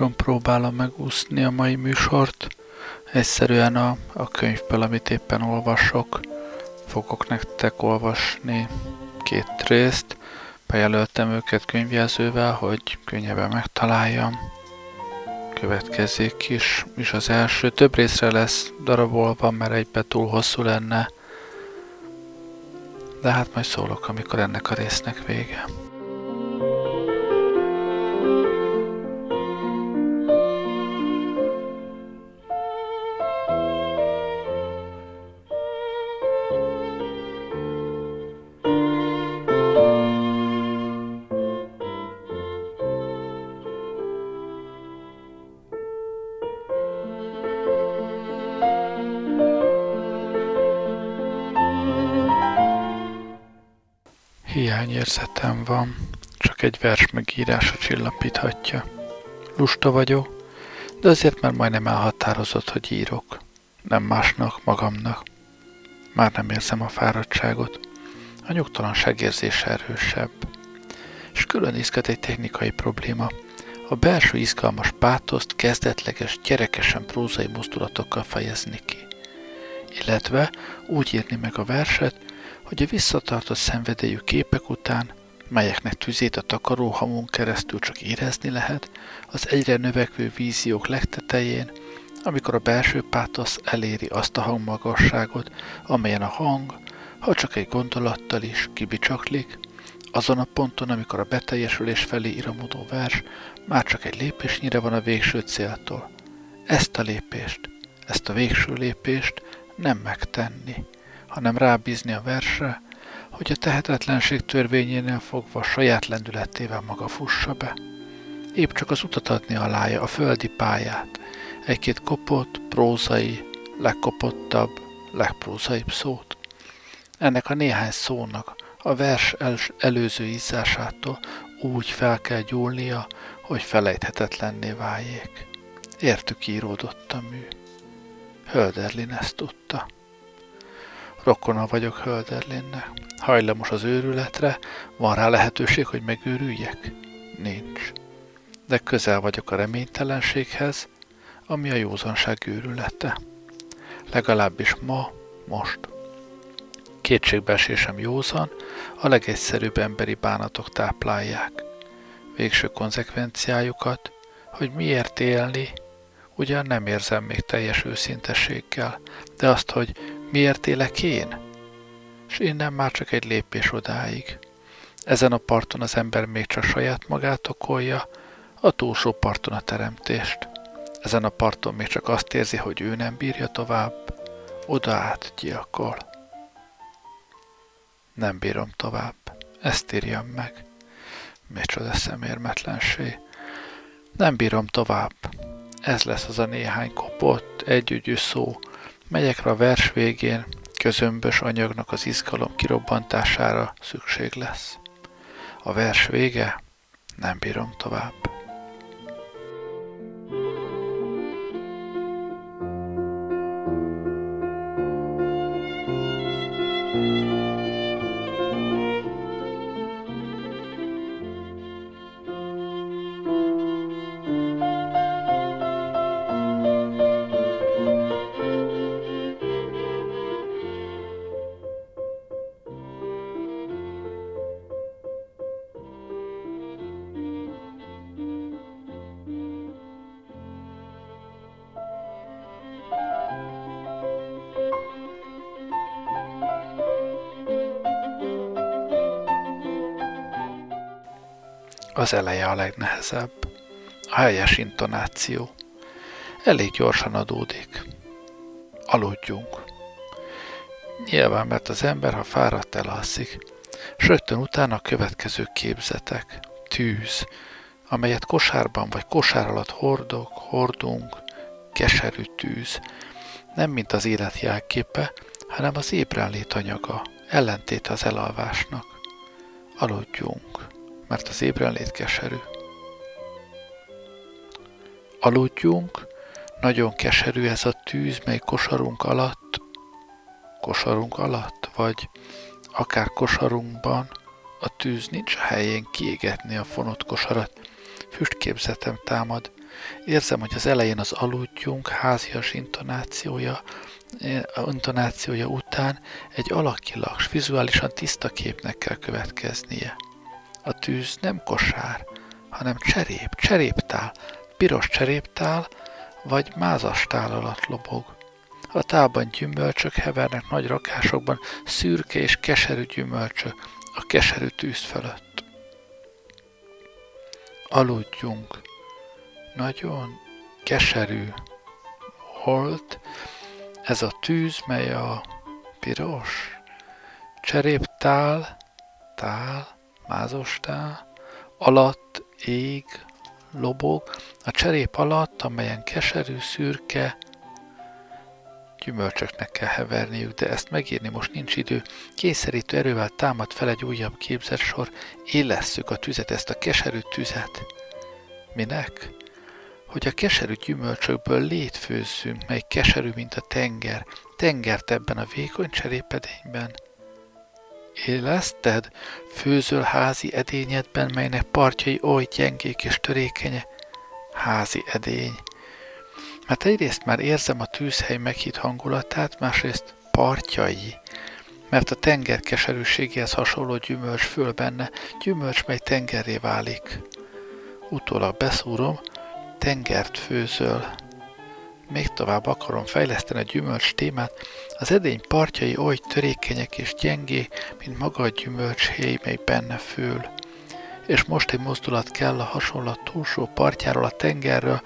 olcsón próbálom megúszni a mai műsort. Egyszerűen a, a könyvből, amit éppen olvasok, fogok nektek olvasni két részt. Bejelöltem őket könyvjelzővel, hogy könnyebben megtaláljam. Következik is, is az első. Több részre lesz darabolva, mert egybe túl hosszú lenne. De hát majd szólok, amikor ennek a résznek vége. Hiányérzetem van, csak egy vers megírása csillapíthatja. Lusta vagyok, de azért már majdnem elhatározott, hogy írok. Nem másnak, magamnak. Már nem érzem a fáradtságot. A nyugtalanság érzése erősebb. És külön izgat egy technikai probléma. A belső izgalmas pátoszt kezdetleges, gyerekesen prózai mozdulatokkal fejezni ki. Illetve úgy írni meg a verset, hogy a visszatartott szenvedélyű képek után, melyeknek tüzét a takaróhamon keresztül csak érezni lehet, az egyre növekvő víziók legtetején, amikor a belső pátosz eléri azt a hangmagasságot, amelyen a hang, ha csak egy gondolattal is kibicsaklik, azon a ponton, amikor a beteljesülés felé iramodó vers már csak egy lépésnyire van a végső céltól. Ezt a lépést, ezt a végső lépést nem megtenni hanem rábízni a versre, hogy a tehetetlenség törvényénél fogva saját lendületével maga fussa be. Épp csak az utat adni alája, a földi pályát, egy-két kopott, prózai, legkopottabb, legprózaibb szót. Ennek a néhány szónak a vers el- előző izzásától úgy fel kell gyúlnia, hogy felejthetetlenné váljék. Értük íródott a mű. Hölderlin ezt tudta. Rokona vagyok Hölderlinnek. Hajlamos az őrületre, van rá lehetőség, hogy megőrüljek? Nincs. De közel vagyok a reménytelenséghez, ami a józanság őrülete. Legalábbis ma, most. Kétségbeesésem józan, a legegyszerűbb emberi bánatok táplálják. Végső konzekvenciájukat, hogy miért élni, ugyan nem érzem még teljes őszintességgel, de azt, hogy Miért élek én? És innen már csak egy lépés odáig. Ezen a parton az ember még csak saját magát okolja, a túlsó parton a teremtést. Ezen a parton még csak azt érzi, hogy ő nem bírja tovább, oda át gyilkol. Nem bírom tovább, ezt írjam meg. Micsoda szemérmetlenség. Nem bírom tovább. Ez lesz az a néhány kopott, együgyű szó, melyekre a vers végén közömbös anyagnak az izgalom kirobbantására szükség lesz. A vers vége, nem bírom tovább. Az eleje a legnehezebb. A helyes intonáció. Elég gyorsan adódik. Aludjunk. Nyilván, mert az ember, ha fáradt, elalszik. S rögtön utána a következő képzetek. Tűz, amelyet kosárban vagy kosár alatt hordok, hordunk, keserű tűz. Nem mint az élet jelképe, hanem az ébrenlét anyaga, ellentét az elalvásnak. Aludjunk mert az ébrenlét keserű. Aludjunk, nagyon keserű ez a tűz, mely kosarunk alatt, kosarunk alatt, vagy akár kosarunkban, a tűz nincs a helyén kiégetni a fonott kosarat. Füstképzetem támad, Érzem, hogy az elején az aludjunk házias intonációja, intonációja után egy alakilag, vizuálisan tiszta képnek kell következnie. A tűz nem kosár, hanem cserép, cseréptál, piros cseréptál, vagy mázastál alatt lobog. A tálban gyümölcsök hevernek nagy rakásokban, szürke és keserű gyümölcsök a keserű tűz fölött. Aludjunk. Nagyon keserű volt ez a tűz, mely a piros, cseréptál, tál, mázostál, alatt ég, lobog, a cserép alatt, amelyen keserű, szürke, gyümölcsöknek kell heverniük, de ezt megírni most nincs idő. Kényszerítő erővel támad fel egy újabb képzetsor, élesszük a tüzet, ezt a keserű tüzet. Minek? Hogy a keserű gyümölcsökből létfőzzünk, mely keserű, mint a tenger, tengert ebben a vékony cserépedényben. Éleszted, főzöl házi edényedben, melynek partjai oly gyengék és törékenye, házi edény, mert egyrészt már érzem a tűzhely meghitt hangulatát, másrészt partjai, mert a tenger keserűségéhez hasonló gyümölcs föl benne, gyümölcs, mely tengerré válik. Utólag beszúrom, tengert főzöl. Még tovább akarom fejleszteni a gyümölcs témát, az edény partjai oly törékenyek és gyengé, mint maga a gyümölcs héj, mely benne fül. És most egy mozdulat kell a hasonlat túlsó partjáról a tengerről,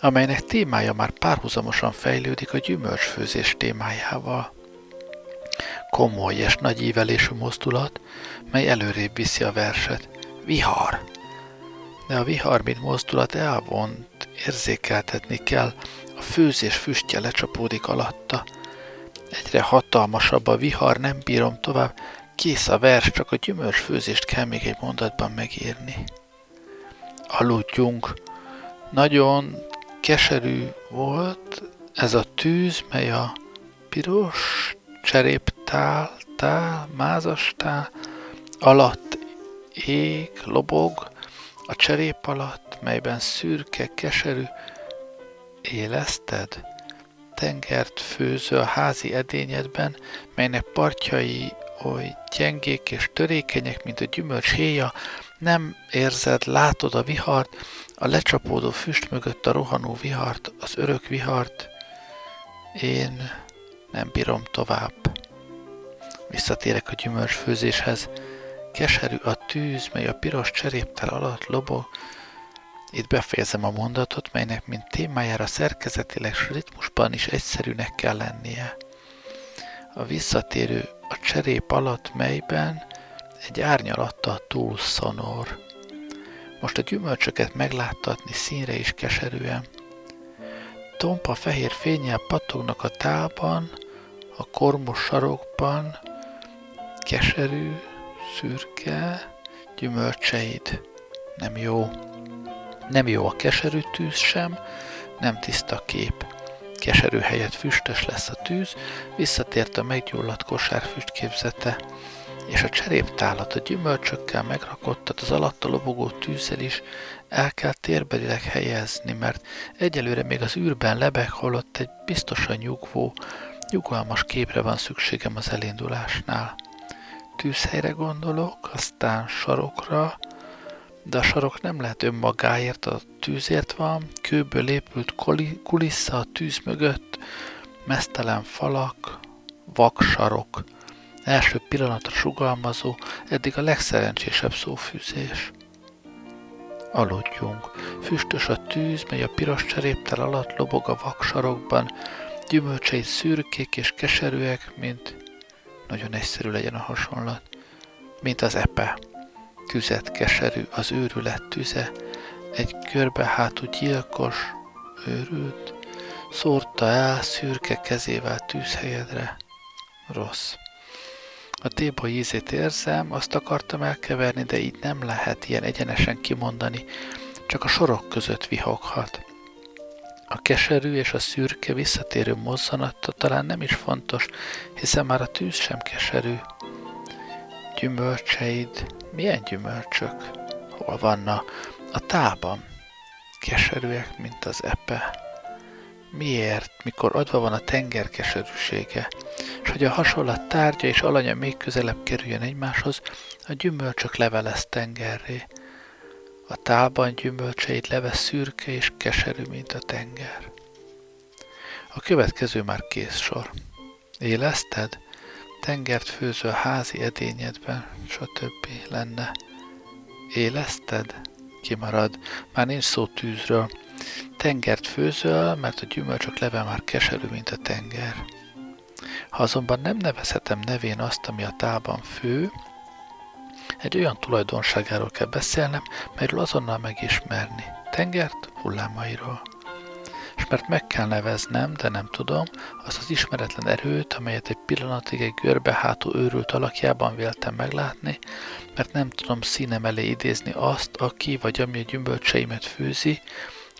amelynek témája már párhuzamosan fejlődik a gyümölcsfőzés témájával. Komoly és nagy ívelésű mozdulat, mely előrébb viszi a verset. Vihar! De a vihar, mint mozdulat elvont, érzékeltetni kell, a főzés füstje lecsapódik alatta. Egyre hatalmasabb a vihar, nem bírom tovább, kész a vers, csak a gyümölcsfőzést kell még egy mondatban megírni. Aludjunk. Nagyon keserű volt ez a tűz, mely a piros cseréptál, tál, mázastál alatt ég, lobog, a cserép alatt, melyben szürke, keserű, éleszted? Tengert főző házi edényedben, melynek partjai oly gyengék és törékenyek, mint a gyümölcs héja, nem érzed, látod a vihart, a lecsapódó füst mögött a rohanó vihart, az örök vihart, én nem bírom tovább. Visszatérek a gyümölcsfőzéshez. Keserű a tűz, mely a piros cseréptel alatt lobog. Itt befejezem a mondatot, melynek mint témájára szerkezetileg és ritmusban is egyszerűnek kell lennie. A visszatérő a cserép alatt, melyben egy árnyalattal túl szonor. Most a gyümölcsöket megláttatni színre is keserűen. Tompa fehér fényel patognak a tálban, a kormos sarokban, keserű, szürke, gyümölcseid. Nem jó. Nem jó a keserű tűz sem, nem tiszta kép. Keserű helyett füstös lesz a tűz, visszatért a meggyulladt kosár füstképzete és a cseréptálat a gyümölcsökkel megrakottat az alatta lobogó tűzzel is el kell térbelileg helyezni, mert egyelőre még az űrben lebeg, holott egy biztosan nyugvó, nyugalmas képre van szükségem az elindulásnál. Tűzhelyre gondolok, aztán sarokra, de a sarok nem lehet önmagáért, a tűzért van, kőből épült kulissza a tűz mögött, mesztelen falak, vaksarok, első pillanatra sugalmazó, eddig a legszerencsésebb szófűzés. Aludjunk. Füstös a tűz, mely a piros cseréptel alatt lobog a vaksarokban, gyümölcsei szürkék és keserűek, mint nagyon egyszerű legyen a hasonlat, mint az epe. Tüzet keserű, az őrület tüze, egy körbe hátú gyilkos, őrült, szórta el szürke kezével tűzhelyedre. Rossz. A téba ízét érzem, azt akartam elkeverni, de így nem lehet ilyen egyenesen kimondani, csak a sorok között vihoghat. A keserű és a szürke visszatérő mozzanata talán nem is fontos, hiszen már a tűz sem keserű. Gyümölcseid, milyen gyümölcsök? Hol vannak? A tában. keserűek, mint az epe. Miért, mikor adva van a tenger keserűsége, és hogy a hasonlat tárgya és alanya még közelebb kerüljön egymáshoz, a gyümölcsök levelez tengerré. A tálban gyümölcseit leve szürke és keserű, mint a tenger. A következő már kész sor. Élezted? Tengert főző a házi edényedben, stb. lenne. Élezted? Kimarad, már nincs szó tűzről. Tengert főzöl, mert a gyümölcsök leve már keserű, mint a tenger. Ha azonban nem nevezhetem nevén azt, ami a tálban fő, egy olyan tulajdonságáról kell beszélnem, melyről azonnal megismerni. Tengert hullámairól és mert meg kell neveznem, de nem tudom, azt az ismeretlen erőt, amelyet egy pillanatig egy görbe hátú őrült alakjában véltem meglátni, mert nem tudom színem elé idézni azt, aki vagy ami a gyümölcseimet főzi,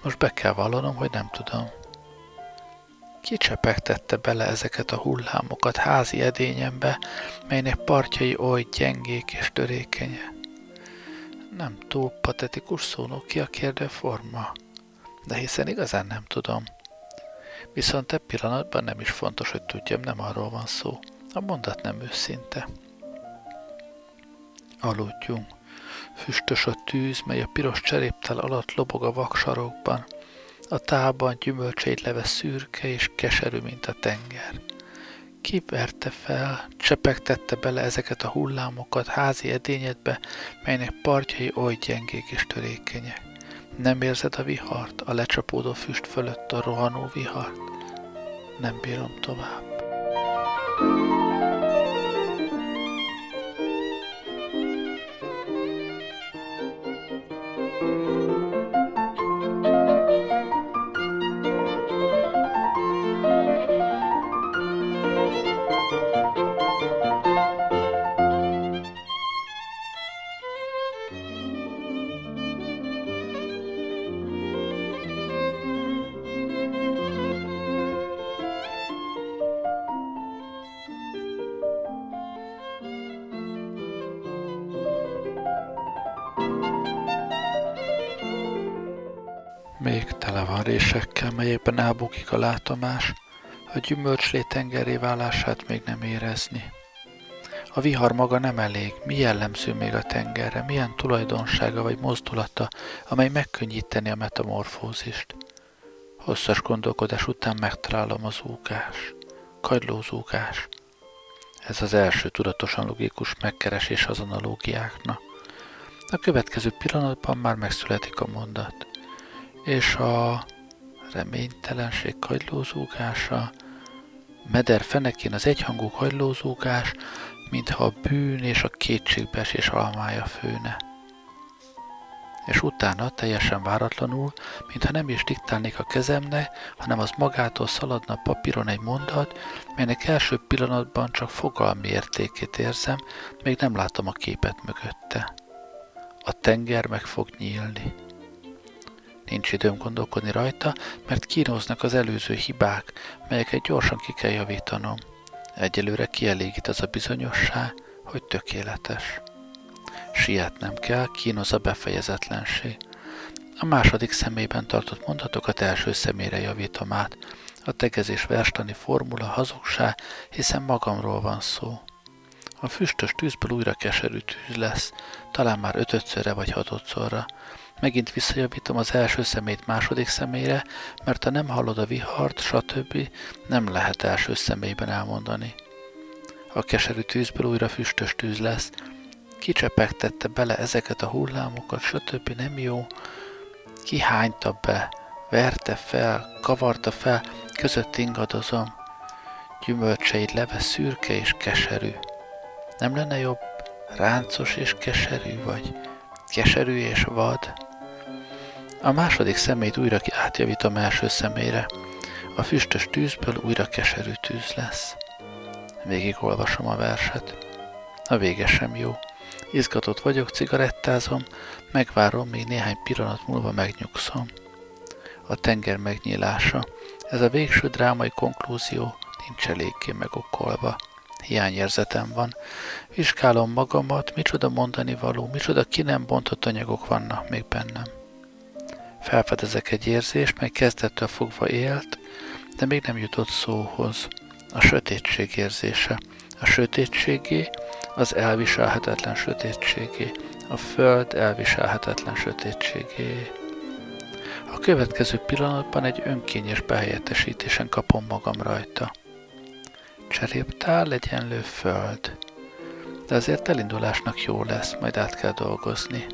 most be kell vallanom, hogy nem tudom. Ki csepegtette bele ezeket a hullámokat házi edényembe, melynek partjai oly gyengék és törékenye? Nem túl patetikus szónok ki a kérdő forma de hiszen igazán nem tudom. Viszont e pillanatban nem is fontos, hogy tudjam, nem arról van szó. A mondat nem őszinte. Aludjunk. Füstös a tűz, mely a piros cseréptel alatt lobog a vaksarokban. A tában gyümölcseit leve szürke és keserű, mint a tenger. Ki verte fel, csepegtette bele ezeket a hullámokat házi edényedbe, melynek partjai oly gyengék és törékenyek. Nem érzed a vihart, a lecsapódó füst fölött a rohanó vihart? Nem bírom tovább. Résekkel, melyekben elbukik a látomás, a gyümölcslé tengeré válását még nem érezni. A vihar maga nem elég, mi jellemző még a tengerre, milyen tulajdonsága vagy mozdulata, amely megkönnyíteni a metamorfózist. Hosszas gondolkodás után megtalálom az úkás, kagylózúgás. Ez az első tudatosan logikus megkeresés az analógiáknak. A következő pillanatban már megszületik a mondat és a reménytelenség kagylózógása, meder fenekén az egyhangú kagylózógás, mintha a bűn és a kétségbeesés almája főne. És utána teljesen váratlanul, mintha nem is diktálnék a kezemnek, hanem az magától szaladna papíron egy mondat, melynek első pillanatban csak fogalmi értékét érzem, még nem látom a képet mögötte. A tenger meg fog nyílni. Nincs időm gondolkodni rajta, mert kínoznak az előző hibák, melyeket gyorsan ki kell javítanom. Egyelőre kielégít az a bizonyosság, hogy tökéletes. Sietnem kell, kínoz a befejezetlenség. A második személyben tartott mondatokat első személyre javítom át. A tegezés verstani formula hazugság, hiszen magamról van szó. A füstös tűzből újra keserű tűz lesz, talán már ötödszörre vagy hatodszorra. Megint visszajavítom az első szemét második személyre, mert ha nem hallod a vihart, stb. nem lehet első személyben elmondani. A keserű tűzből újra füstös tűz lesz. Kicsepegtette bele ezeket a hullámokat, stb. nem jó. Kihányta be, verte fel, kavarta fel, között ingadozom. Gyümölcseid leve szürke és keserű. Nem lenne jobb ráncos és keserű vagy? Keserű és vad? A második szemét újra átjavítom első személyre. A füstös tűzből újra keserű tűz lesz. Végig olvasom a verset. A vége sem jó. Izgatott vagyok, cigarettázom, megvárom, még néhány pillanat múlva megnyugszom. A tenger megnyílása. Ez a végső drámai konklúzió nincs eléggé megokolva. Hiányérzetem van. Vizsgálom magamat, micsoda mondani való, micsoda ki nem bontott anyagok vannak még bennem. Felfedezek egy érzést, mely kezdettől fogva élt, de még nem jutott szóhoz. A sötétség érzése. A sötétségé, az elviselhetetlen sötétségé, a föld elviselhetetlen sötétségé. A következő pillanatban egy önkényes behelyettesítésen kapom magam rajta. Cseréptál egyenlő föld. De azért elindulásnak jó lesz, majd át kell dolgozni.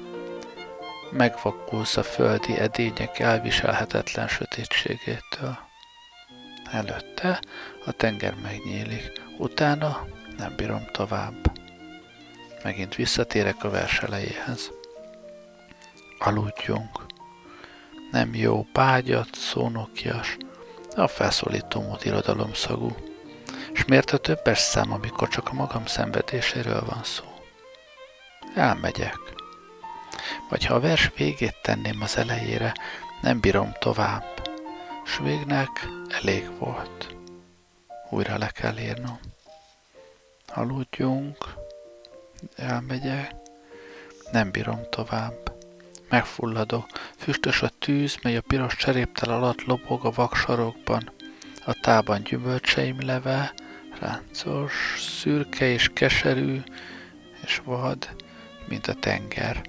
Megvakulsz a földi edények elviselhetetlen sötétségétől. Előtte a tenger megnyílik, utána nem bírom tovább. Megint visszatérek a vers elejéhez. Aludjunk. Nem jó, págyat, szónokjas, a felszólító mód irodalomszagú. És miért a többes szám, amikor csak a magam szenvedéséről van szó? Elmegyek. Vagy ha a vers végét tenném az elejére, nem bírom tovább, s végnek elég volt. Újra le kell írnom. Aludjunk, elmegyek, nem bírom tovább. Megfulladok, füstös a tűz, mely a piros cseréptel alatt lobog a vaksarokban. A tában gyümölcseim leve, ráncos, szürke és keserű, és vad, mint a tenger.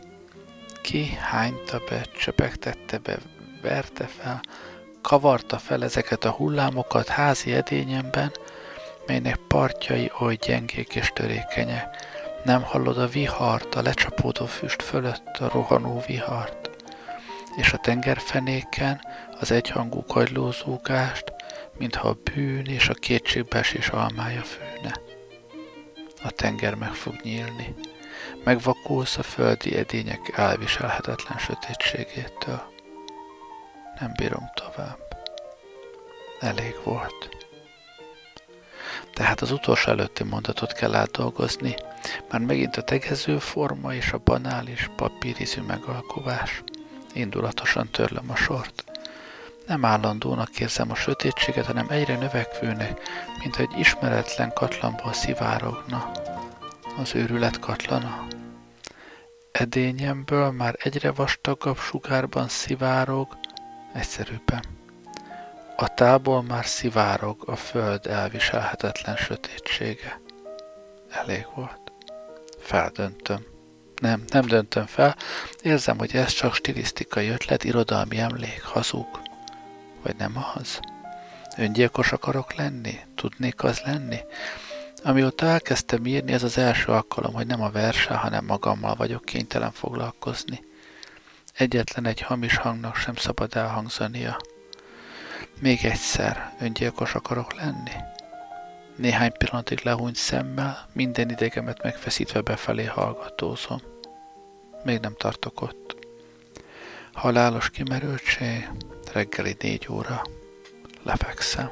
Ki hányta be, csepegtette be, verte fel, kavarta fel ezeket a hullámokat házi edényemben, melynek partjai oly gyengék és törékenyek. Nem hallod a vihart, a lecsapódó füst fölött a rohanó vihart, és a tengerfenéken az egyhangú kagylózógást, mintha a bűn és a kétségbeesés almája fűne. A tenger meg fog nyílni. Megvakulsz a földi edények elviselhetetlen sötétségétől. Nem bírom tovább. Elég volt. Tehát az utolsó előtti mondatot kell átdolgozni, már megint a tegező forma és a banális papírizű megalkovás. Indulatosan törlöm a sort. Nem állandónak érzem a sötétséget, hanem egyre növekvőnek, mint egy ismeretlen katlanból szivárogna. Az őrület katlana. Edényemből már egyre vastagabb sugárban szivárog, egyszerűbben. A tából már szivárog a föld elviselhetetlen sötétsége. Elég volt. Feldöntöm. Nem, nem döntöm fel. Érzem, hogy ez csak stilisztikai ötlet, irodalmi emlék, hazug. Vagy nem az? Öngyilkos akarok lenni? Tudnék az lenni? Amióta elkezdtem írni, ez az első alkalom, hogy nem a verse, hanem magammal vagyok kénytelen foglalkozni. Egyetlen egy hamis hangnak sem szabad elhangzania. Még egyszer, öngyilkos akarok lenni? Néhány pillanatig lehúnyt szemmel, minden idegemet megfeszítve befelé hallgatózom. Még nem tartok ott. Halálos kimerültség, reggeli négy óra. Lefekszem.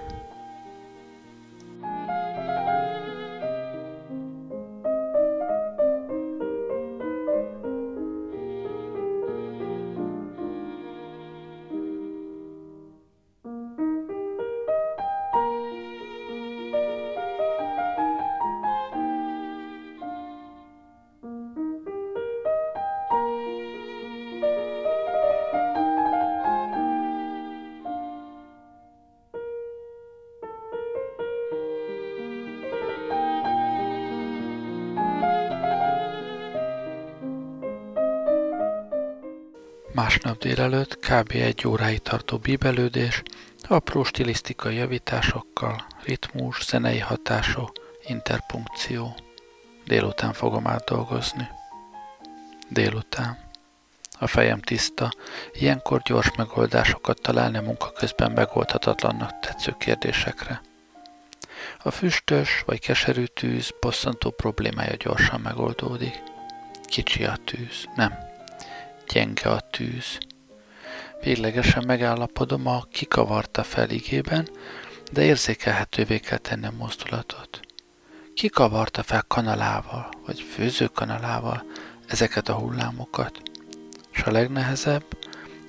Délelőtt kb. egy óráig tartó bíbelődés, apró stilisztikai javításokkal, ritmus, zenei hatások, interpunkció. Délután fogom átdolgozni. Délután. A fejem tiszta, ilyenkor gyors megoldásokat találni a munka közben megoldhatatlannak tetsző kérdésekre. A füstös vagy keserű tűz bosszantó problémája gyorsan megoldódik. Kicsi a tűz, nem, gyenge a tűz. Véglegesen megállapodom a kikavarta feligében, de érzékelhetővé kell tenni a mozdulatot. Kikavarta fel kanalával, vagy főzőkanalával ezeket a hullámokat, és a legnehezebb,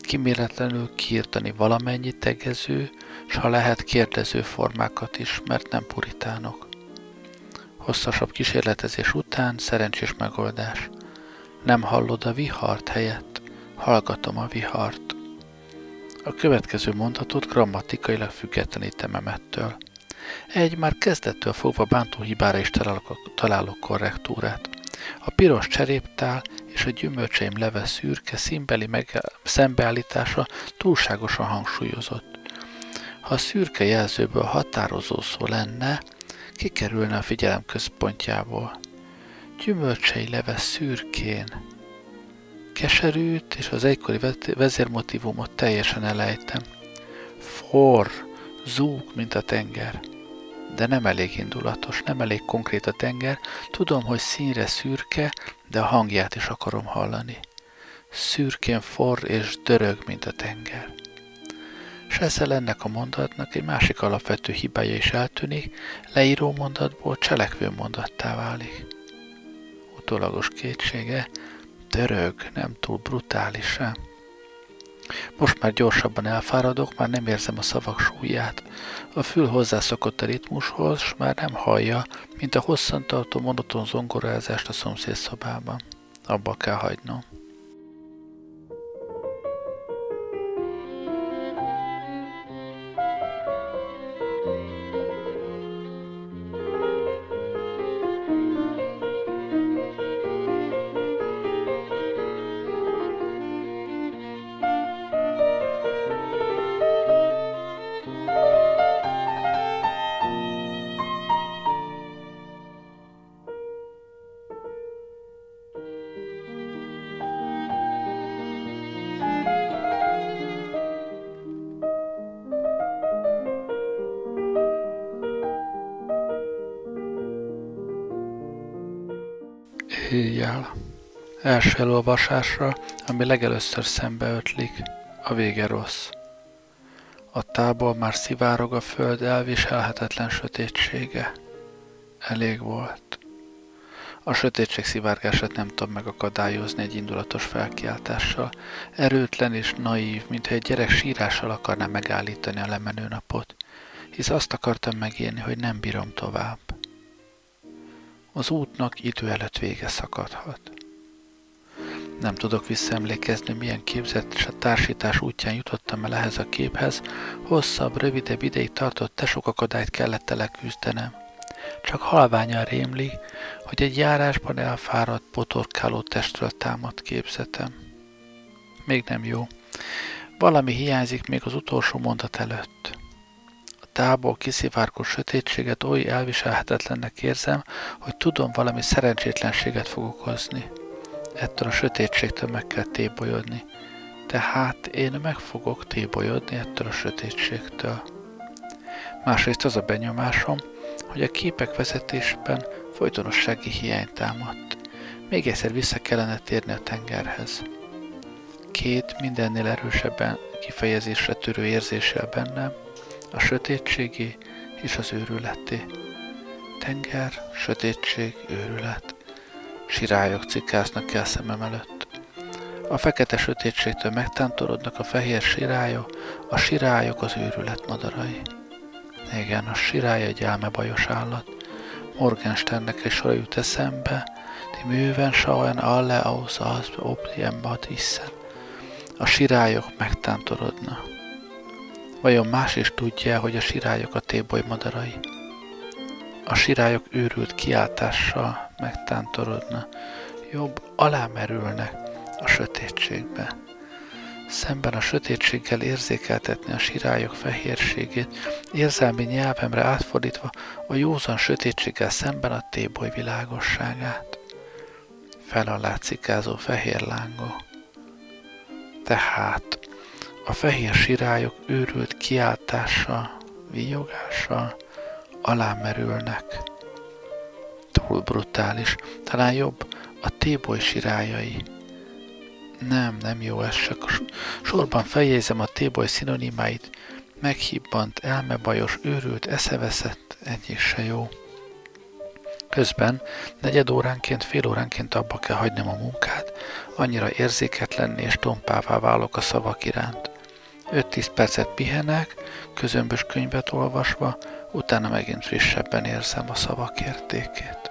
kiméletlenül kiirtani valamennyi tegező, s ha lehet kérdező formákat is, mert nem puritánok. Hosszasabb kísérletezés után szerencsés megoldás. Nem hallod a vihart helyett, hallgatom a vihart. A következő mondatot grammatikailag függetlenítem emettől. Egy már kezdettől fogva bántó hibára is találok, találok korrektúrát. A piros cseréptál és a gyümölcseim leve szürke színbeli meg, szembeállítása túlságosan hangsúlyozott. Ha a szürke jelzőből határozó szó lenne, kikerülne a figyelem központjából. Gyümölcsei leve szürkén. Keserűt és az egykori vezérmotívumot teljesen elejtem. For, zúg, mint a tenger de nem elég indulatos, nem elég konkrét a tenger. Tudom, hogy színre szürke, de a hangját is akarom hallani. Szürkén forr és dörög, mint a tenger. S ezzel ennek a mondatnak egy másik alapvető hibája is eltűnik, leíró mondatból cselekvő mondattá válik. Utólagos kétsége, dörög, nem túl brutálisan. Most már gyorsabban elfáradok, már nem érzem a szavak súlyát. A fül hozzászokott a ritmushoz, s már nem hallja, mint a hosszantartó monoton zongorázást a szomszéd. Abba kell hagynom. Éjjel. Első elolvasásra, ami legelőször szembe ötlik, a vége rossz. A tából már szivárog a föld elviselhetetlen sötétsége. Elég volt. A sötétség szivárgását nem tudom megakadályozni egy indulatos felkiáltással. Erőtlen és naív, mintha egy gyerek sírással akarná megállítani a lemenő napot, hisz azt akartam megírni, hogy nem bírom tovább az útnak idő előtt vége szakadhat. Nem tudok visszaemlékezni, milyen képzett és a társítás útján jutottam el ehhez a képhez, hosszabb, rövidebb ideig tartott tesok akadályt kellett leküzdenem. Csak halványan rémli, hogy egy járásban elfáradt, botorkáló testről támad képzetem. Még nem jó. Valami hiányzik még az utolsó mondat előtt tából kiszivárgó sötétséget oly elviselhetetlennek érzem, hogy tudom valami szerencsétlenséget fog okozni. Ettől a sötétségtől meg kell tébolyodni. Tehát én meg fogok tébolyodni ettől a sötétségtől. Másrészt az a benyomásom, hogy a képek vezetésben folytonossági hiány támadt. Még egyszer vissza kellene térni a tengerhez. Két mindennél erősebben kifejezésre törő érzéssel bennem, a sötétségé és az őrületé. Tenger, sötétség, őrület. Sirályok cikásznak el szemem előtt. A fekete sötétségtől megtántorodnak a fehér sirályok, a sirályok az őrület madarai. Igen, a sirály egy elmebajos állat. Morgensternnek egy sor jut eszembe, die műven schauen alle aus, als ob die embat A sirályok megtántorodnak. Vajon más is tudja, hogy a sirályok a téboly madarai? A sirályok őrült kiáltással megtántorodna, jobb alámerülnek a sötétségbe. Szemben a sötétséggel érzékeltetni a sirályok fehérségét, érzelmi nyelvemre átfordítva a józan sötétséggel szemben a téboly világosságát. Fel alá cikázó fehér lángó. Tehát a fehér sirályok őrült kiáltása, víjogása alámerülnek. Túl brutális, talán jobb a téboly sirályai. Nem, nem jó ez, csak sorban feljegyzem a téboly szinonimáit, meghibbant, elmebajos, őrült, eszeveszett, ennyi se jó. Közben negyed óránként, fél óránként abba kell hagynom a munkát, annyira érzéketlenni és tompává válok a szavak iránt. 5-10 percet pihenek, közömbös könyvet olvasva, utána megint frissebben érzem a szavak értékét.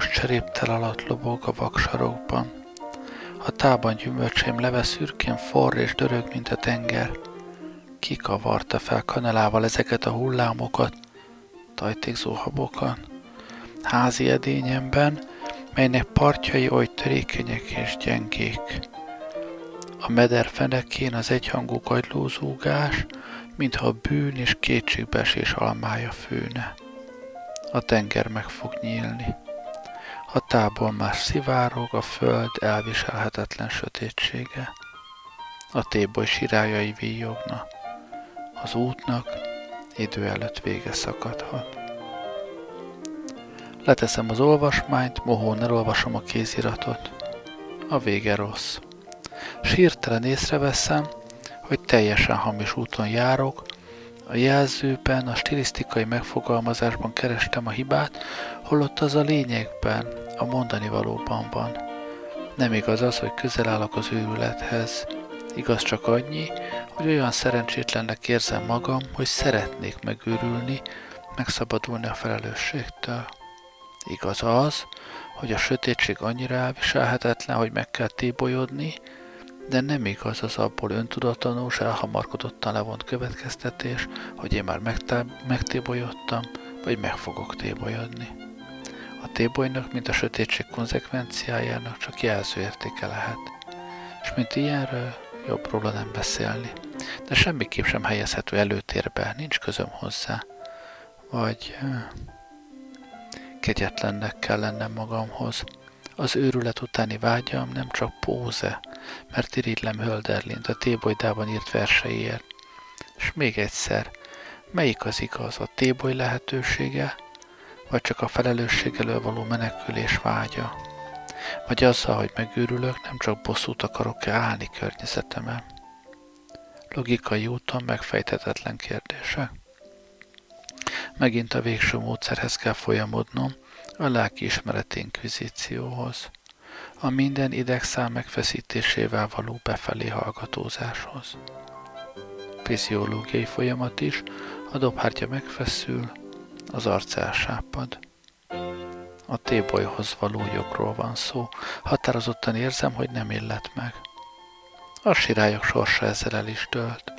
Piros cseréptel alatt lobog a vaksarokban. A tában gyümölcsém leve szürkén forr és dörög, mint a tenger. Kikavarta fel kanalával ezeket a hullámokat, tajtékzó habokan. Házi edényemben, melynek partjai oly törékenyek és gyengék. A meder fenekén az egyhangú kagylózúgás, mintha a bűn és kétségbeesés almája főne. A tenger meg fog nyílni. A tából már szivárog a föld elviselhetetlen sötétsége. A téboly sirályai víjogna. Az útnak idő előtt vége szakadhat. Leteszem az olvasmányt, mohón elolvasom a kéziratot. A vége rossz. Sírtelen észreveszem, hogy teljesen hamis úton járok, a jelzőben, a stilisztikai megfogalmazásban kerestem a hibát, holott az a lényegben, a mondani valóban van. Nem igaz az, hogy közel állok az őrülethez. Igaz csak annyi, hogy olyan szerencsétlennek érzem magam, hogy szeretnék megőrülni, megszabadulni a felelősségtől. Igaz az, hogy a sötétség annyira elviselhetetlen, hogy meg kell tébolyodni, de nem igaz az abból öntudatlanul és elhamarkodottan levont következtetés, hogy én már megtá- megtébolyodtam, vagy meg fogok tébolyodni. A tébolynak, mint a sötétség konzekvenciájának csak jelzőértéke lehet, és mint ilyenről jobb róla nem beszélni, de semmiképp sem helyezhető előtérbe, nincs közöm hozzá. Vagy kegyetlennek kell lennem magamhoz. Az őrület utáni vágyam nem csak póze, mert irigylem Hölderlint a Tébolydában írt verseiért. És még egyszer, melyik az igaz, a Téboly lehetősége, vagy csak a felelősség elől való menekülés vágya? Vagy azzal, hogy megőrülök, nem csak bosszút akarok-e állni környezetemen? Logikai úton megfejtetetlen kérdése. Megint a végső módszerhez kell folyamodnom, a lelkiismeret inkvizícióhoz, a minden idegszál megfeszítésével való befelé hallgatózáshoz. Fiziológiai folyamat is, a dobhártya megfeszül, az arc elsápad. A tébolyhoz való jogról van szó, határozottan érzem, hogy nem illet meg. A sirályok sorsa ezzel el is dölt.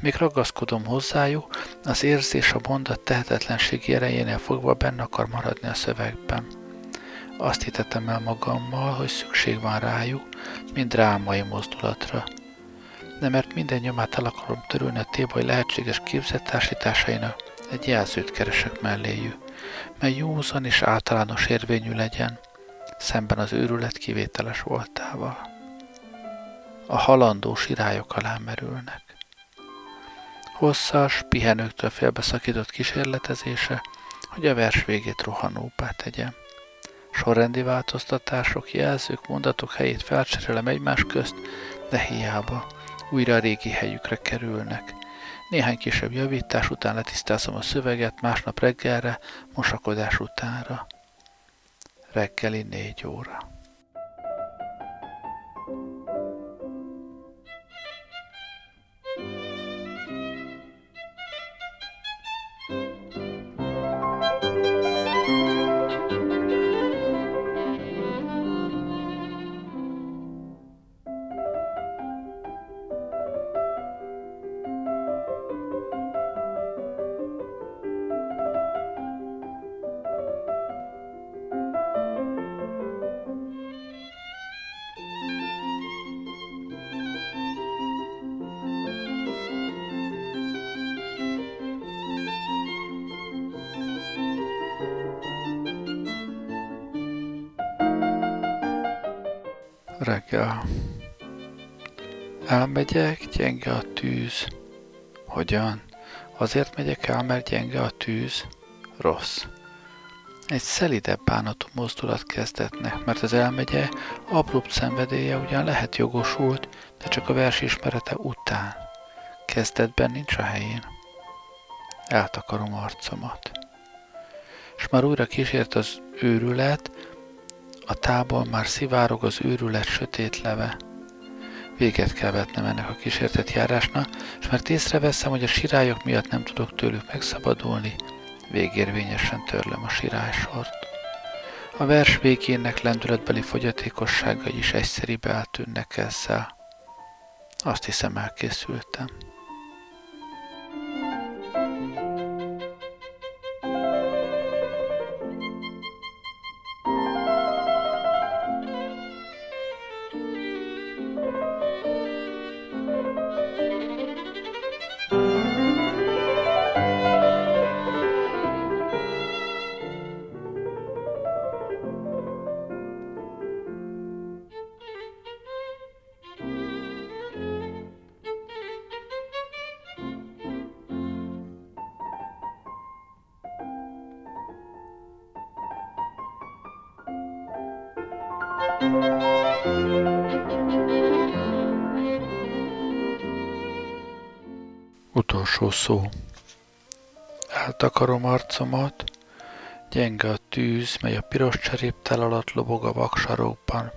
Még ragaszkodom hozzájuk, az érzés a mondat tehetetlenségi erejénél fogva benne akar maradni a szövegben. Azt hitettem el magammal, hogy szükség van rájuk, mint drámai mozdulatra. De mert minden nyomát el akarom törülni a téboly lehetséges képzettársításainak, egy jelzőt keresek melléjük, mely józan és általános érvényű legyen, szemben az őrület kivételes voltával. A halandó sirályok alá merülnek. Hosszas, pihenőktől félbeszakított kísérletezése, hogy a vers végét rohanóbbá tegyem. Sorrendi változtatások, jelzők, mondatok helyét felcserélem egymás közt, de hiába, újra a régi helyükre kerülnek. Néhány kisebb javítás után letisztázom a szöveget, másnap reggelre, mosakodás utánra. Reggeli négy óra. Reggel. Elmegyek, gyenge a tűz. Hogyan? Azért megyek el, mert gyenge a tűz? Rossz. Egy szelidebb bánatú mozdulat kezdetnek, mert az elmegye abrupt szenvedélye ugyan lehet jogosult, de csak a vers ismerete után. Kezdetben nincs a helyén. Eltakarom arcomat. És már újra kísért az őrület, a tából már szivárog az őrület sötét leve. Véget kell vetnem ennek a kísértett járásnak, és mert észreveszem, hogy a sirályok miatt nem tudok tőlük megszabadulni, végérvényesen törlöm a sirálysort. A vers végének lendületbeli fogyatékosságai is egyszeribe eltűnnek ezzel. Azt hiszem elkészültem. Utolsó szó. Eltakarom arcomat, gyenge a tűz, mely a piros cseréptel alatt lobog a vaksarokban.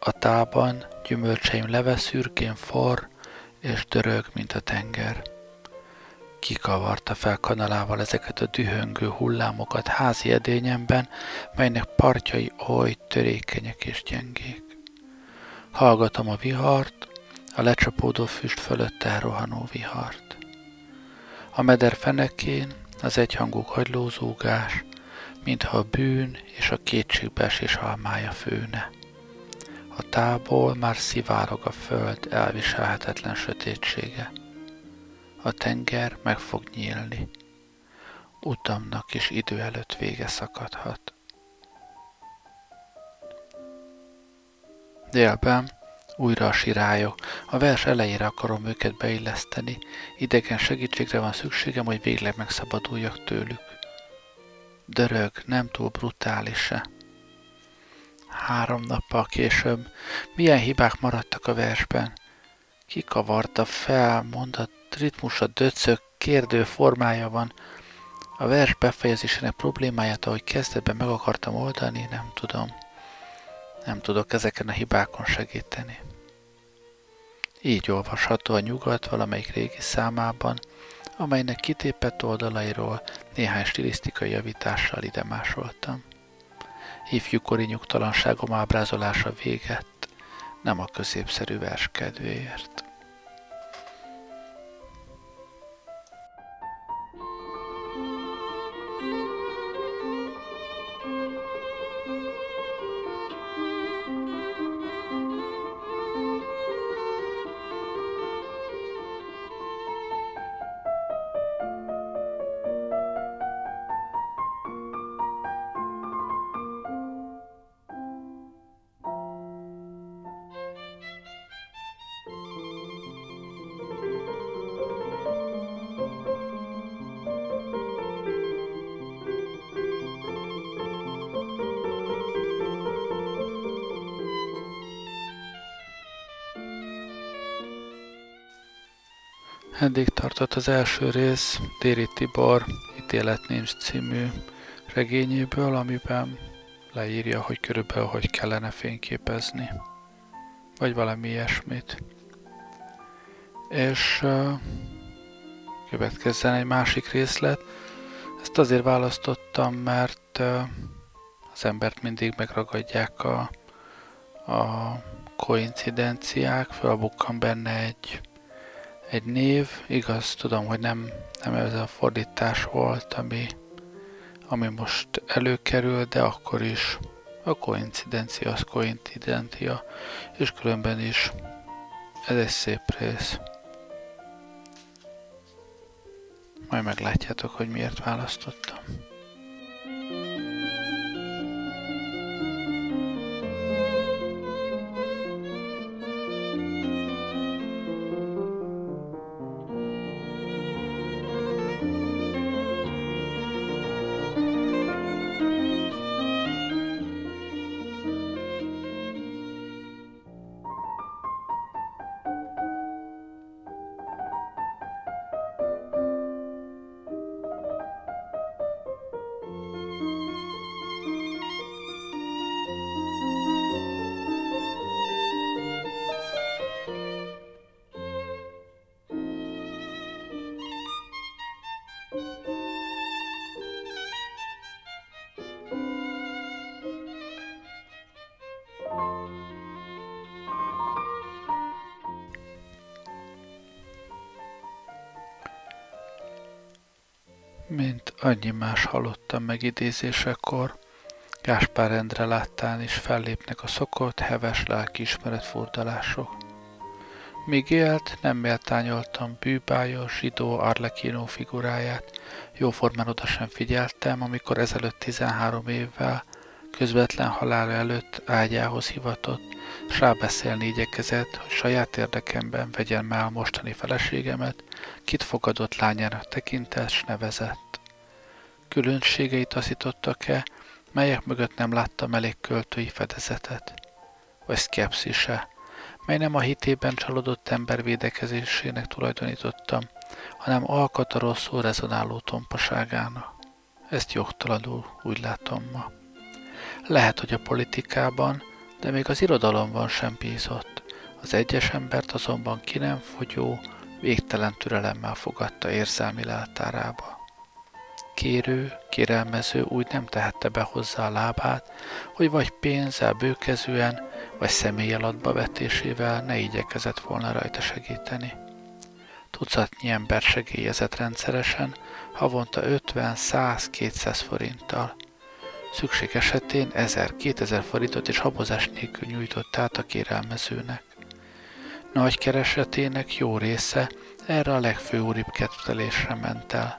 A tában gyümölcseim leveszürkén for és dörög, mint a tenger. Kikavarta fel kanalával ezeket a dühöngő hullámokat házi edényemben, melynek partjai oly törékenyek és gyengék. Hallgatom a vihart, a lecsapódó füst fölött elrohanó vihart. A meder fenekén az egyhangú hagylózógás, mintha a bűn és a kétségbeesés almája főne. A tából már szivárog a föld elviselhetetlen sötétsége. A tenger meg fog nyílni. Utamnak is idő előtt vége szakadhat. Délben újra a sirályok. A vers elejére akarom őket beilleszteni. Idegen segítségre van szükségem, hogy végleg megszabaduljak tőlük. Dörög, nem túl brutális se. Három nappal később milyen hibák maradtak a versben. Kikavarta fel, mondat ritmusa döcög, kérdő formája van. A vers befejezésének problémáját, ahogy kezdetben meg akartam oldani, nem tudom. Nem tudok ezeken a hibákon segíteni. Így olvasható a nyugat valamelyik régi számában, amelynek kitépett oldalairól néhány stilisztikai javítással ide másoltam. Ifjúkori nyugtalanságom ábrázolása véget, nem a középszerű vers kedvéért. Eddig tartott az első rész Déri Tibor Ítélet nincs című regényéből, amiben leírja, hogy körülbelül hogy kellene fényképezni, vagy valami ilyesmit. És uh, következzen egy másik részlet. Ezt azért választottam, mert az embert mindig megragadják a, a koincidenciák, felbukkan benne egy egy név, igaz, tudom, hogy nem, nem ez a fordítás volt, ami, ami most előkerül, de akkor is a koincidencia az koincidencia, és különben is ez egy szép rész. Majd meglátjátok, hogy miért választottam. Mint annyi más halottam megidézésekor, Gáspár Endre láttán is fellépnek a szokott, heves lelkiismeret fordulások. Míg élt, nem méltányoltam bűbájos, zsidó Arlekinó figuráját, jóformán oda sem figyeltem, amikor ezelőtt 13 évvel, közvetlen halála előtt ágyához hivatott, s rábeszélni igyekezett, hogy saját érdekemben vegyen el mostani feleségemet, kit fogadott lányának tekintett, nevezett. Különbségeit taszítottak-e, melyek mögött nem láttam elég költői fedezetet? Vagy szkepszise, mely nem a hitében csalódott ember védekezésének tulajdonítottam, hanem alkat a rosszul rezonáló tompaságának. Ezt jogtalanul úgy látom ma. Lehet, hogy a politikában, de még az irodalomban sem bízott. Az egyes embert azonban ki nem fogyó, végtelen türelemmel fogadta érzelmi leltárába. Kérő, kérelmező úgy nem tehette be hozzá a lábát, hogy vagy pénzzel bőkezően, vagy személyalatba vetésével ne igyekezett volna rajta segíteni. Tucatnyi ember segélyezett rendszeresen, havonta 50, 100, 200 forinttal. Szükség esetén 1000-2000 forintot és habozás nélkül nyújtott át a kérelmezőnek. Nagy keresetének jó része erre a legfőúribb kettelésre ment el,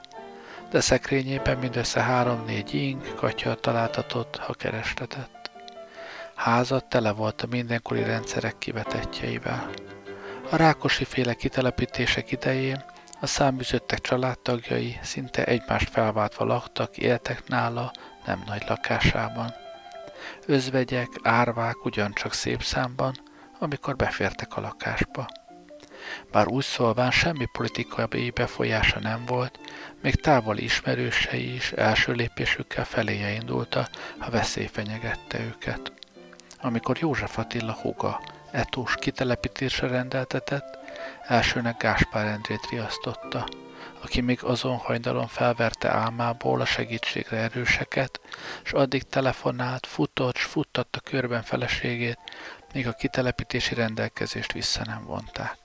de szekrényében mindössze három-négy ing, katya találtatott, ha kerestetett. Házat tele volt a mindenkori rendszerek kivetetjeivel. A Rákosi féle kitelepítések idején a száműzöttek családtagjai szinte egymást felváltva laktak, éltek nála nem nagy lakásában. Özvegyek, árvák ugyancsak szép számban, amikor befértek a lakásba. Bár úgy szólván semmi politikai befolyása nem volt, még távoli ismerősei is első lépésükkel feléje indulta, ha veszély fenyegette őket. Amikor József Attila húga etós kitelepítésre rendeltetett, elsőnek Gáspár Endrét riasztotta, aki még azon hajnalon felverte álmából a segítségre erőseket, és addig telefonált, futott, s futtatta körben feleségét, míg a kitelepítési rendelkezést vissza nem vonták.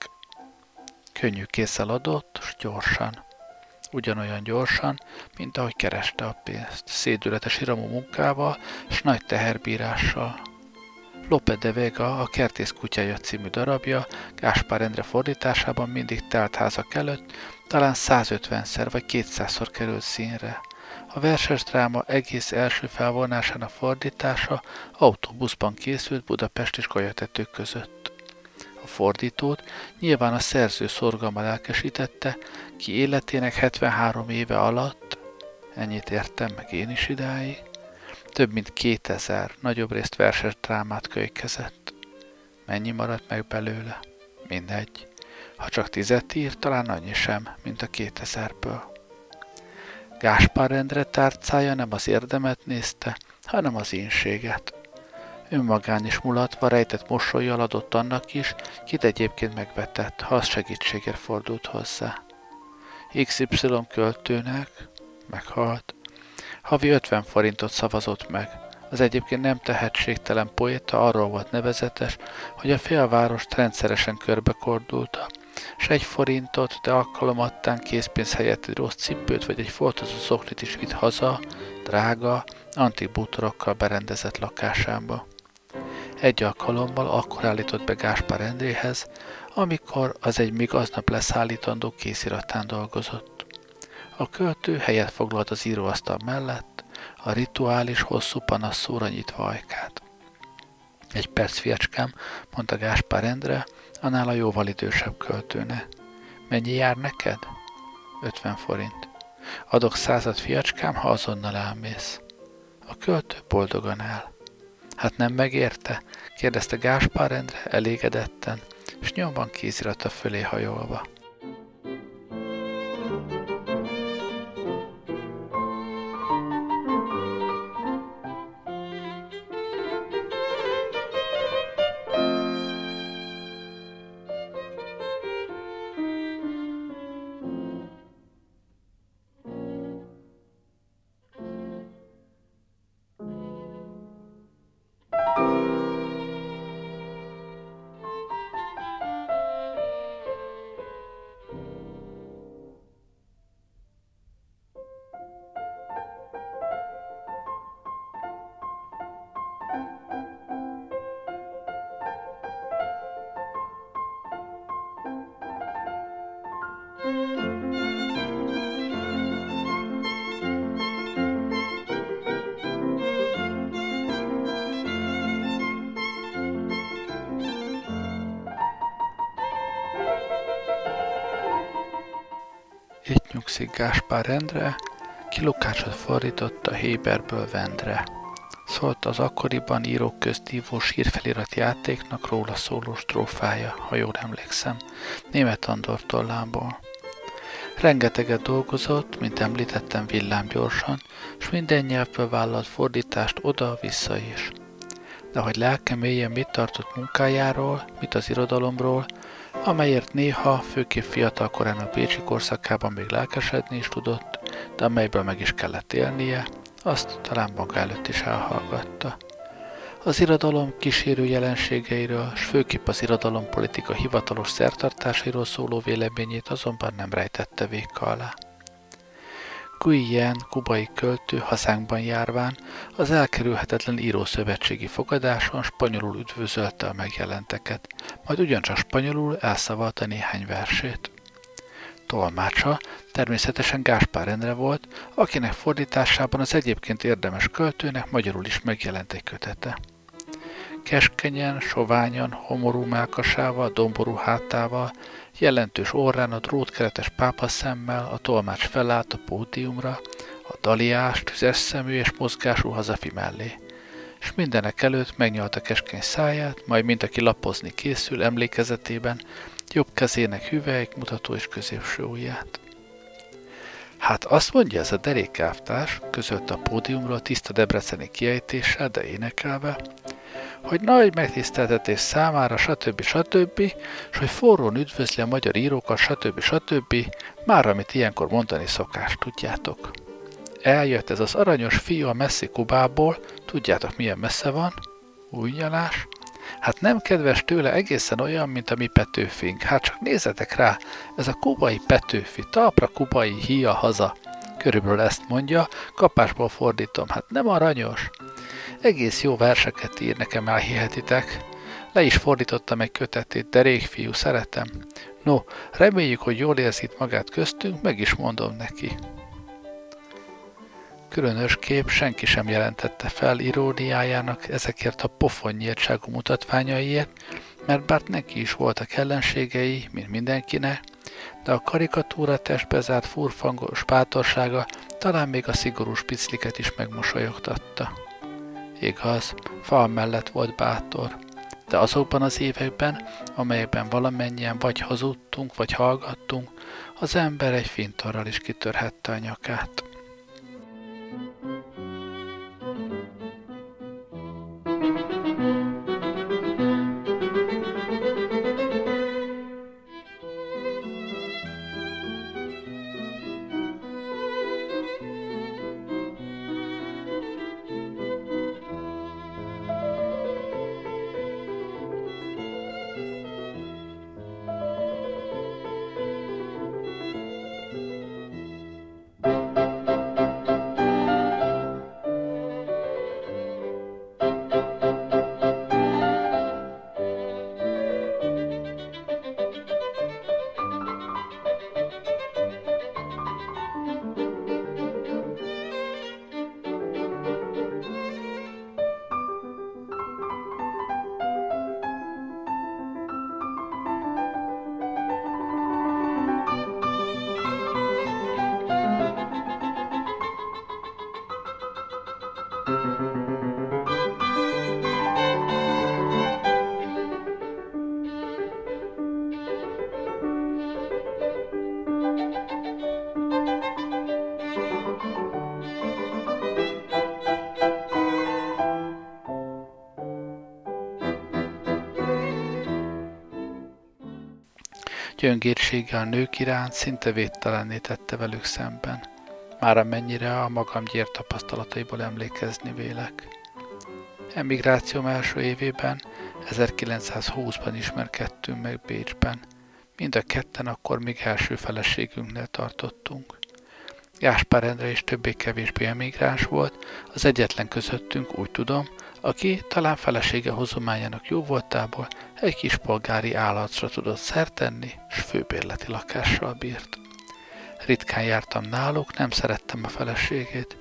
Könnyű készel adott, s gyorsan. Ugyanolyan gyorsan, mint ahogy kereste a pénzt, szédületes iramú munkával, s nagy teherbírással. Lope de Vega, a Kertész kutyája című darabja, Gáspár Endre fordításában mindig telt házak előtt, talán 150-szer vagy 200-szor került színre. A verses dráma egész első felvonásának fordítása autóbuszban készült Budapest és Kajatetők között. A fordítót nyilván a szerző szorgalma lelkesítette, ki életének 73 éve alatt, ennyit értem meg én is idáig, több mint 2000, nagyobb részt verses drámát kölykezett. Mennyi maradt meg belőle? Mindegy. Ha csak tizet ír, talán annyi sem, mint a 2000-ből. Gáspár rendre tárcája nem az érdemet nézte, hanem az ínséget. Önmagán is mulatva rejtett mosolyjal adott annak is, kit egyébként megvetett, ha az segítségért fordult hozzá. XY költőnek meghalt. Havi 50 forintot szavazott meg. Az egyébként nem tehetségtelen poéta arról volt nevezetes, hogy a félvárost rendszeresen körbekordulta, s egy forintot, de alkalomattán készpénz helyett egy rossz cipőt vagy egy foltozó szoklit is vitt haza, drága, antik bútorokkal berendezett lakásába. Egy alkalommal akkor állított be Gáspár Endréhez, amikor az egy még aznap leszállítandó kéziratán dolgozott. A költő helyet foglalt az íróasztal mellett, a rituális hosszú panasszóra nyitva ajkát. Egy perc, fiacskám, mondta Gáspár Endre, annál a jóval idősebb költőne. Mennyi jár neked? 50 forint. Adok század fiacskám, ha azonnal elmész. A költő boldogan el. Hát nem megérte? kérdezte Gáspár Endre elégedetten, és nyomban kézirata fölé hajolva. Gáspár rendre, ki Lukácsot fordította Héberből Vendre. Szólt az akkoriban írók közt ívó sírfelirat játéknak róla szóló strófája, ha jól emlékszem, német Andor tollából. Rengeteget dolgozott, mint említettem villámgyorsan, s minden nyelvből vállalt fordítást oda-vissza is. De hogy lelke mélyen mit tartott munkájáról, mit az irodalomról, amelyért néha, főképp fiatal korán a Bécsi korszakában még lelkesedni is tudott, de amelyből meg is kellett élnie, azt talán maga előtt is elhallgatta. Az irodalom kísérő jelenségeiről, s főképp az irodalompolitika hivatalos szertartásairól szóló véleményét azonban nem rejtette véka alá. Guyen, kubai költő hazánkban járván az elkerülhetetlen írószövetségi fogadáson spanyolul üdvözölte a megjelenteket, majd ugyancsak spanyolul elszavalta néhány versét. Tolmácsa természetesen Gáspár Endre volt, akinek fordításában az egyébként érdemes költőnek magyarul is megjelent egy kötete. Keskenyen, soványan, homorú melkasával, domború hátával, jelentős orrán a drótkeretes pápaszemmel a tolmács felállt a pódiumra, a daliás, tüzes szemű és mozgású hazafi mellé. És mindenek előtt megnyalta keskeny száját, majd mint aki lapozni készül emlékezetében, jobb kezének hüvelyk mutató és középső ujját. Hát azt mondja ez a derékávtás, közölte a pódiumról tiszta debreceni kiejtéssel, de énekelve, hogy nagy megtiszteltetés számára, stb. stb., és hogy forrón üdvözli a magyar írókat, stb. stb., már amit ilyenkor mondani szokás, tudjátok. Eljött ez az aranyos fiú a messzi Kubából, tudjátok milyen messze van? Új nyalás? Hát nem kedves tőle egészen olyan, mint a mi Petőfink. Hát csak nézzetek rá, ez a kubai Petőfi, talpra kubai híja haza. Körülbelül ezt mondja, kapásból fordítom, hát nem aranyos. Egész jó verseket ír, nekem elhihetitek. Le is fordítottam egy kötetét, de fiú, szeretem. No, reméljük, hogy jól érzi magát köztünk, meg is mondom neki. Különös kép senki sem jelentette fel iróniájának ezekért a pofonynyírtságú mutatványaiért, mert bár neki is voltak ellenségei, mint mindenkinek, de a karikatúra testbe zárt furfangos bátorsága talán még a szigorú spicliket is megmosolyogtatta. Igaz, fal mellett volt bátor, de azokban az években, amelyekben valamennyien vagy hazudtunk, vagy hallgattunk, az ember egy fintorral is kitörhette a nyakát. Gyöngérsége a nők iránt szinte védtelenné tette velük szemben, már amennyire a magam gyér tapasztalataiból emlékezni vélek. Emigrációm első évében, 1920-ban ismerkedtünk meg Bécsben. Mind a ketten akkor még első feleségünknél tartottunk. Gáspár Endre is többé-kevésbé emigráns volt, az egyetlen közöttünk, úgy tudom, aki talán felesége hozományának jó voltából egy kis polgári állatra tudott szertenni, s főbérleti lakással bírt. Ritkán jártam náluk, nem szerettem a feleségét,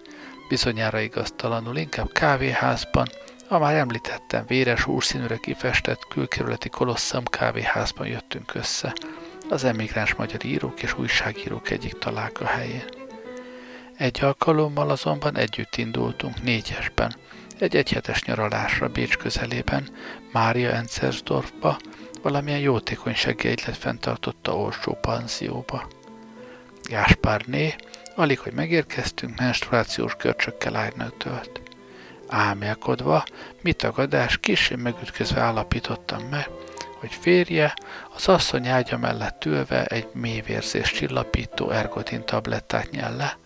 bizonyára igaztalanul, inkább kávéházban, a már említettem véres úrszínűre kifestett külkerületi kolosszam kávéházban jöttünk össze, az emigráns magyar írók és újságírók egyik találka helyén. Egy alkalommal azonban együtt indultunk négyesben, egy egyhetes nyaralásra Bécs közelében, Mária Encersdorfba, valamilyen jótékonysági egylet fenntartotta olcsó panzióba. Gáspárné, alig, hogy megérkeztünk, menstruációs görcsökkel ágynak tölt. Álmélkodva, mi tagadás, kisé megütközve állapítottam meg, hogy férje az asszony ágya mellett ülve egy mélyvérzés csillapító ergotin tablettát nyel le.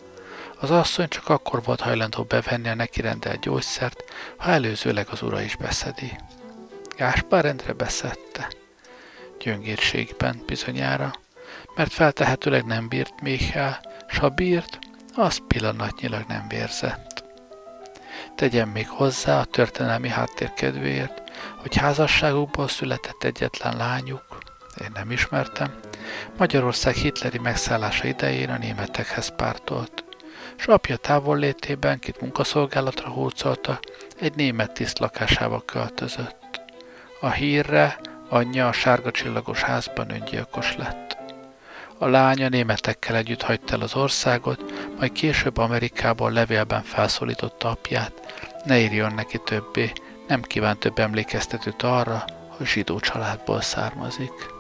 Az asszony csak akkor volt hajlandó bevenni a neki rendelt gyógyszert, ha előzőleg az ura is beszedi. Gáspár rendre beszedte. Gyöngérségben bizonyára, mert feltehetőleg nem bírt el, s ha bírt, az pillanatnyilag nem vérzett. Tegyem még hozzá a történelmi háttér kedvéért, hogy házasságukból született egyetlen lányuk, én nem ismertem, Magyarország hitleri megszállása idején a németekhez pártolt, s apja távol létében, kit munkaszolgálatra húzolta, egy német tiszt lakásába költözött. A hírre anyja a sárga csillagos házban öngyilkos lett. A lánya németekkel együtt hagyta el az országot, majd később Amerikából levélben felszólította apját, ne írjon neki többé, nem kíván több emlékeztetőt arra, hogy zsidó családból származik.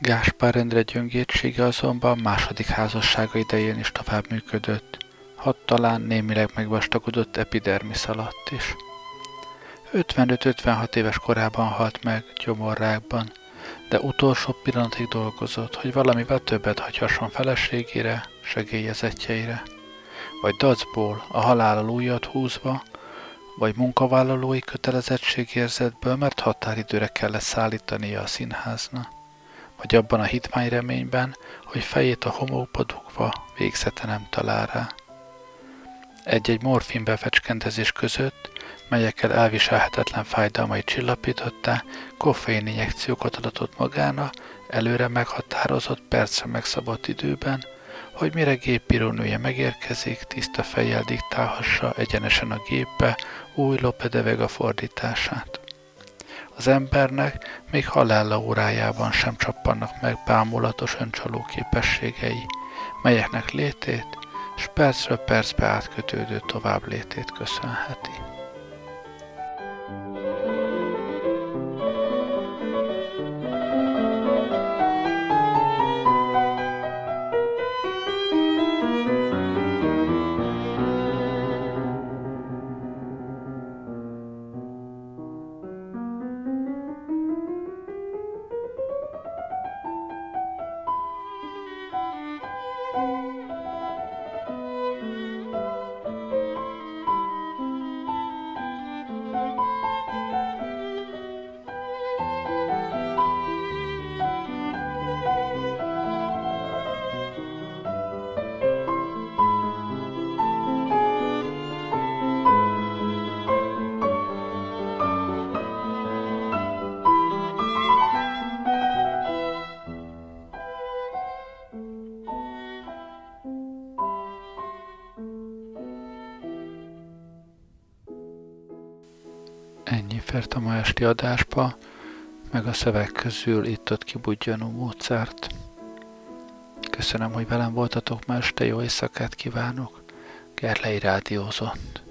Gáspár Endre gyöngétsége azonban második házassága idején is tovább működött, hat talán némileg megvastagodott epidermis alatt is. 55-56 éves korában halt meg gyomorrákban, de utolsó pillanatig dolgozott, hogy valamivel többet hagyhasson feleségére, segélyezetjeire, vagy dacból a halál újat húzva, vagy munkavállalói kötelezettségérzetből, mert határidőre kellett szállítania a színházna vagy abban a hitmány reményben, hogy fejét a homokba dugva végzete nem talál rá. Egy-egy morfin befecskendezés között, melyekkel elviselhetetlen fájdalmai csillapította, koffein injekciókat adatott magána, előre meghatározott, percre megszabott időben, hogy mire gépírónője megérkezik, tiszta fejjel diktálhassa egyenesen a gépbe új Lope a fordítását. Az embernek még halála órájában sem csappannak meg bámulatos öncsaló képességei, melyeknek létét, s percről percbe átkötődő tovább létét köszönheti. Esti adásba, meg a szöveg közül itt-ott kibudjanó módszert. Köszönöm, hogy velem voltatok ma este, jó éjszakát kívánok. Gerlei rádiózott.